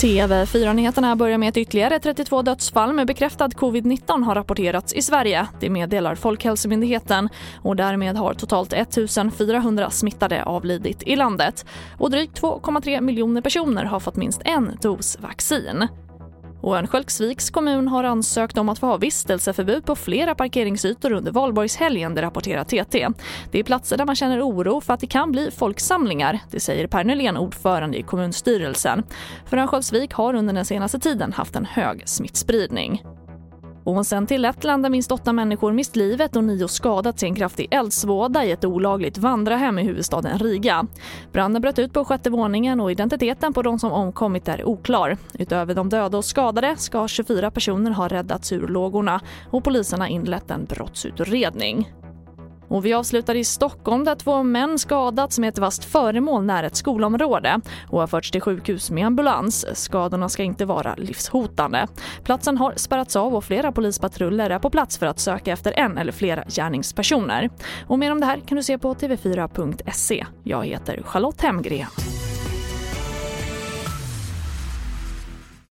TV4-nyheterna börjar med att ytterligare 32 dödsfall med bekräftad covid-19 har rapporterats i Sverige. Det meddelar Folkhälsomyndigheten och därmed har totalt 1 400 smittade avlidit i landet. Och drygt 2,3 miljoner personer har fått minst en dos vaccin. Och Örnsköldsviks kommun har ansökt om att få ha vistelseförbud på flera parkeringsytor under valborgshelgen, det rapporterar TT. Det är platser där man känner oro för att det kan bli folksamlingar, det säger Per Nylén, ordförande i kommunstyrelsen. För Örnsköldsvik har under den senaste tiden haft en hög smittspridning. Och sen till Lettland där minst åtta människor mist livet och nio skadats i en kraftig eldsvåda i ett olagligt vandrarhem i huvudstaden Riga. Branden bröt ut på sjätte våningen och identiteten på de som omkommit är oklar. Utöver de döda och skadade ska 24 personer ha räddats ur lågorna och polisen har inlett en brottsutredning. Och vi avslutar i Stockholm där två män skadats med ett vasst föremål nära ett skolområde och har förts till sjukhus med ambulans. Skadorna ska inte vara livshotande. Platsen har spärrats av och flera polispatruller är på plats för att söka efter en eller flera gärningspersoner. Och mer om det här kan du se på tv4.se. Jag heter Charlotte Hemgren.